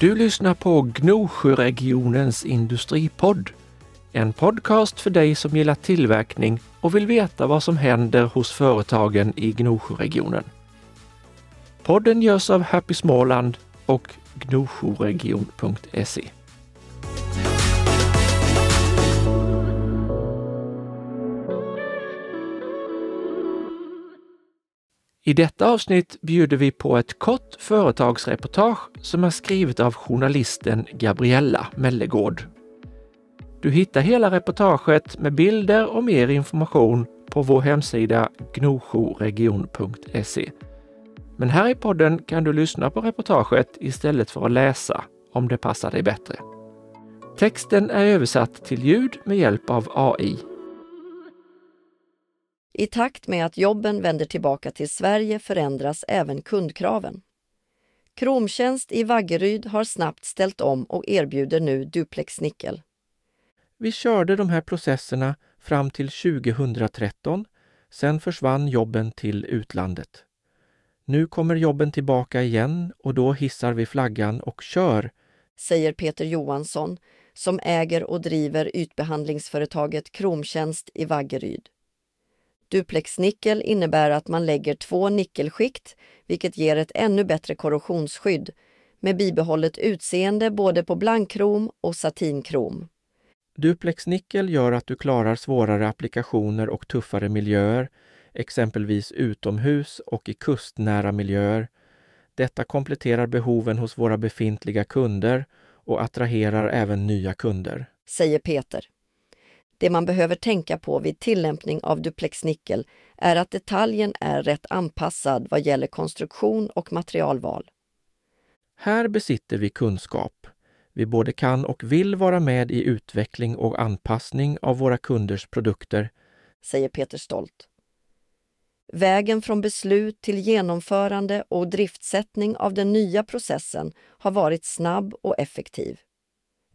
Du lyssnar på Gnosjöregionens industripodd. En podcast för dig som gillar tillverkning och vill veta vad som händer hos företagen i Gnosjöregionen. Podden görs av Happy Småland och gnosjoregion.se. I detta avsnitt bjuder vi på ett kort företagsreportage som är skrivet av journalisten Gabriella Mellegård. Du hittar hela reportaget med bilder och mer information på vår hemsida gnosjoregion.se. Men här i podden kan du lyssna på reportaget istället för att läsa om det passar dig bättre. Texten är översatt till ljud med hjälp av AI. I takt med att jobben vänder tillbaka till Sverige förändras även kundkraven. Kromtjänst i Vaggeryd har snabbt ställt om och erbjuder nu duplexnickel. Vi körde de här processerna fram till 2013. Sen försvann jobben till utlandet. Nu kommer jobben tillbaka igen och då hissar vi flaggan och kör, säger Peter Johansson som äger och driver ytbehandlingsföretaget Kromtjänst i Vaggeryd. Duplexnickel innebär att man lägger två nickelskikt vilket ger ett ännu bättre korrosionsskydd med bibehållet utseende både på blankkrom och satinkrom. Duplexnickel gör att du klarar svårare applikationer och tuffare miljöer, exempelvis utomhus och i kustnära miljöer. Detta kompletterar behoven hos våra befintliga kunder och attraherar även nya kunder. Säger Peter. Det man behöver tänka på vid tillämpning av duplexnickel är att detaljen är rätt anpassad vad gäller konstruktion och materialval. Här besitter vi kunskap. Vi både kan och vill vara med i utveckling och anpassning av våra kunders produkter, säger Peter Stolt. Vägen från beslut till genomförande och driftsättning av den nya processen har varit snabb och effektiv.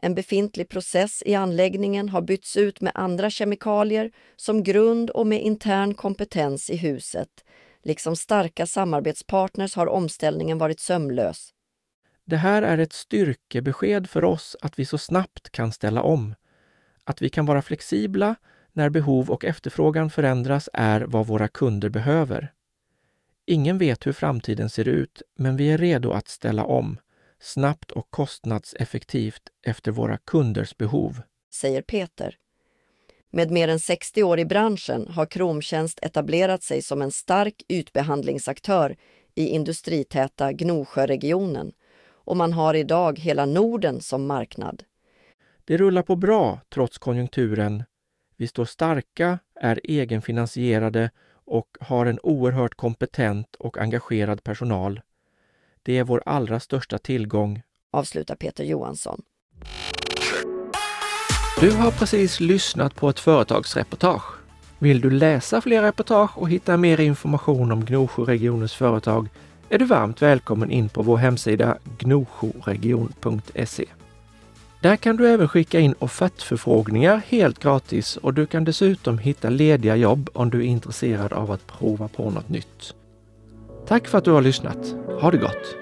En befintlig process i anläggningen har bytts ut med andra kemikalier som grund och med intern kompetens i huset. Liksom starka samarbetspartners har omställningen varit sömlös. Det här är ett styrkebesked för oss att vi så snabbt kan ställa om. Att vi kan vara flexibla när behov och efterfrågan förändras är vad våra kunder behöver. Ingen vet hur framtiden ser ut, men vi är redo att ställa om snabbt och kostnadseffektivt efter våra kunders behov. Säger Peter. Med mer än 60 år i branschen har Kromtjänst etablerat sig som en stark ytbehandlingsaktör i industritäta Gnosjöregionen och man har idag hela Norden som marknad. Det rullar på bra trots konjunkturen. Vi står starka, är egenfinansierade och har en oerhört kompetent och engagerad personal. Det är vår allra största tillgång, avslutar Peter Johansson. Du har precis lyssnat på ett företagsreportage. Vill du läsa fler reportage och hitta mer information om Gnosjöregionens företag är du varmt välkommen in på vår hemsida gnosjoregion.se. Där kan du även skicka in offertförfrågningar helt gratis och du kan dessutom hitta lediga jobb om du är intresserad av att prova på något nytt. Tack för att du har lyssnat. Ha det gott!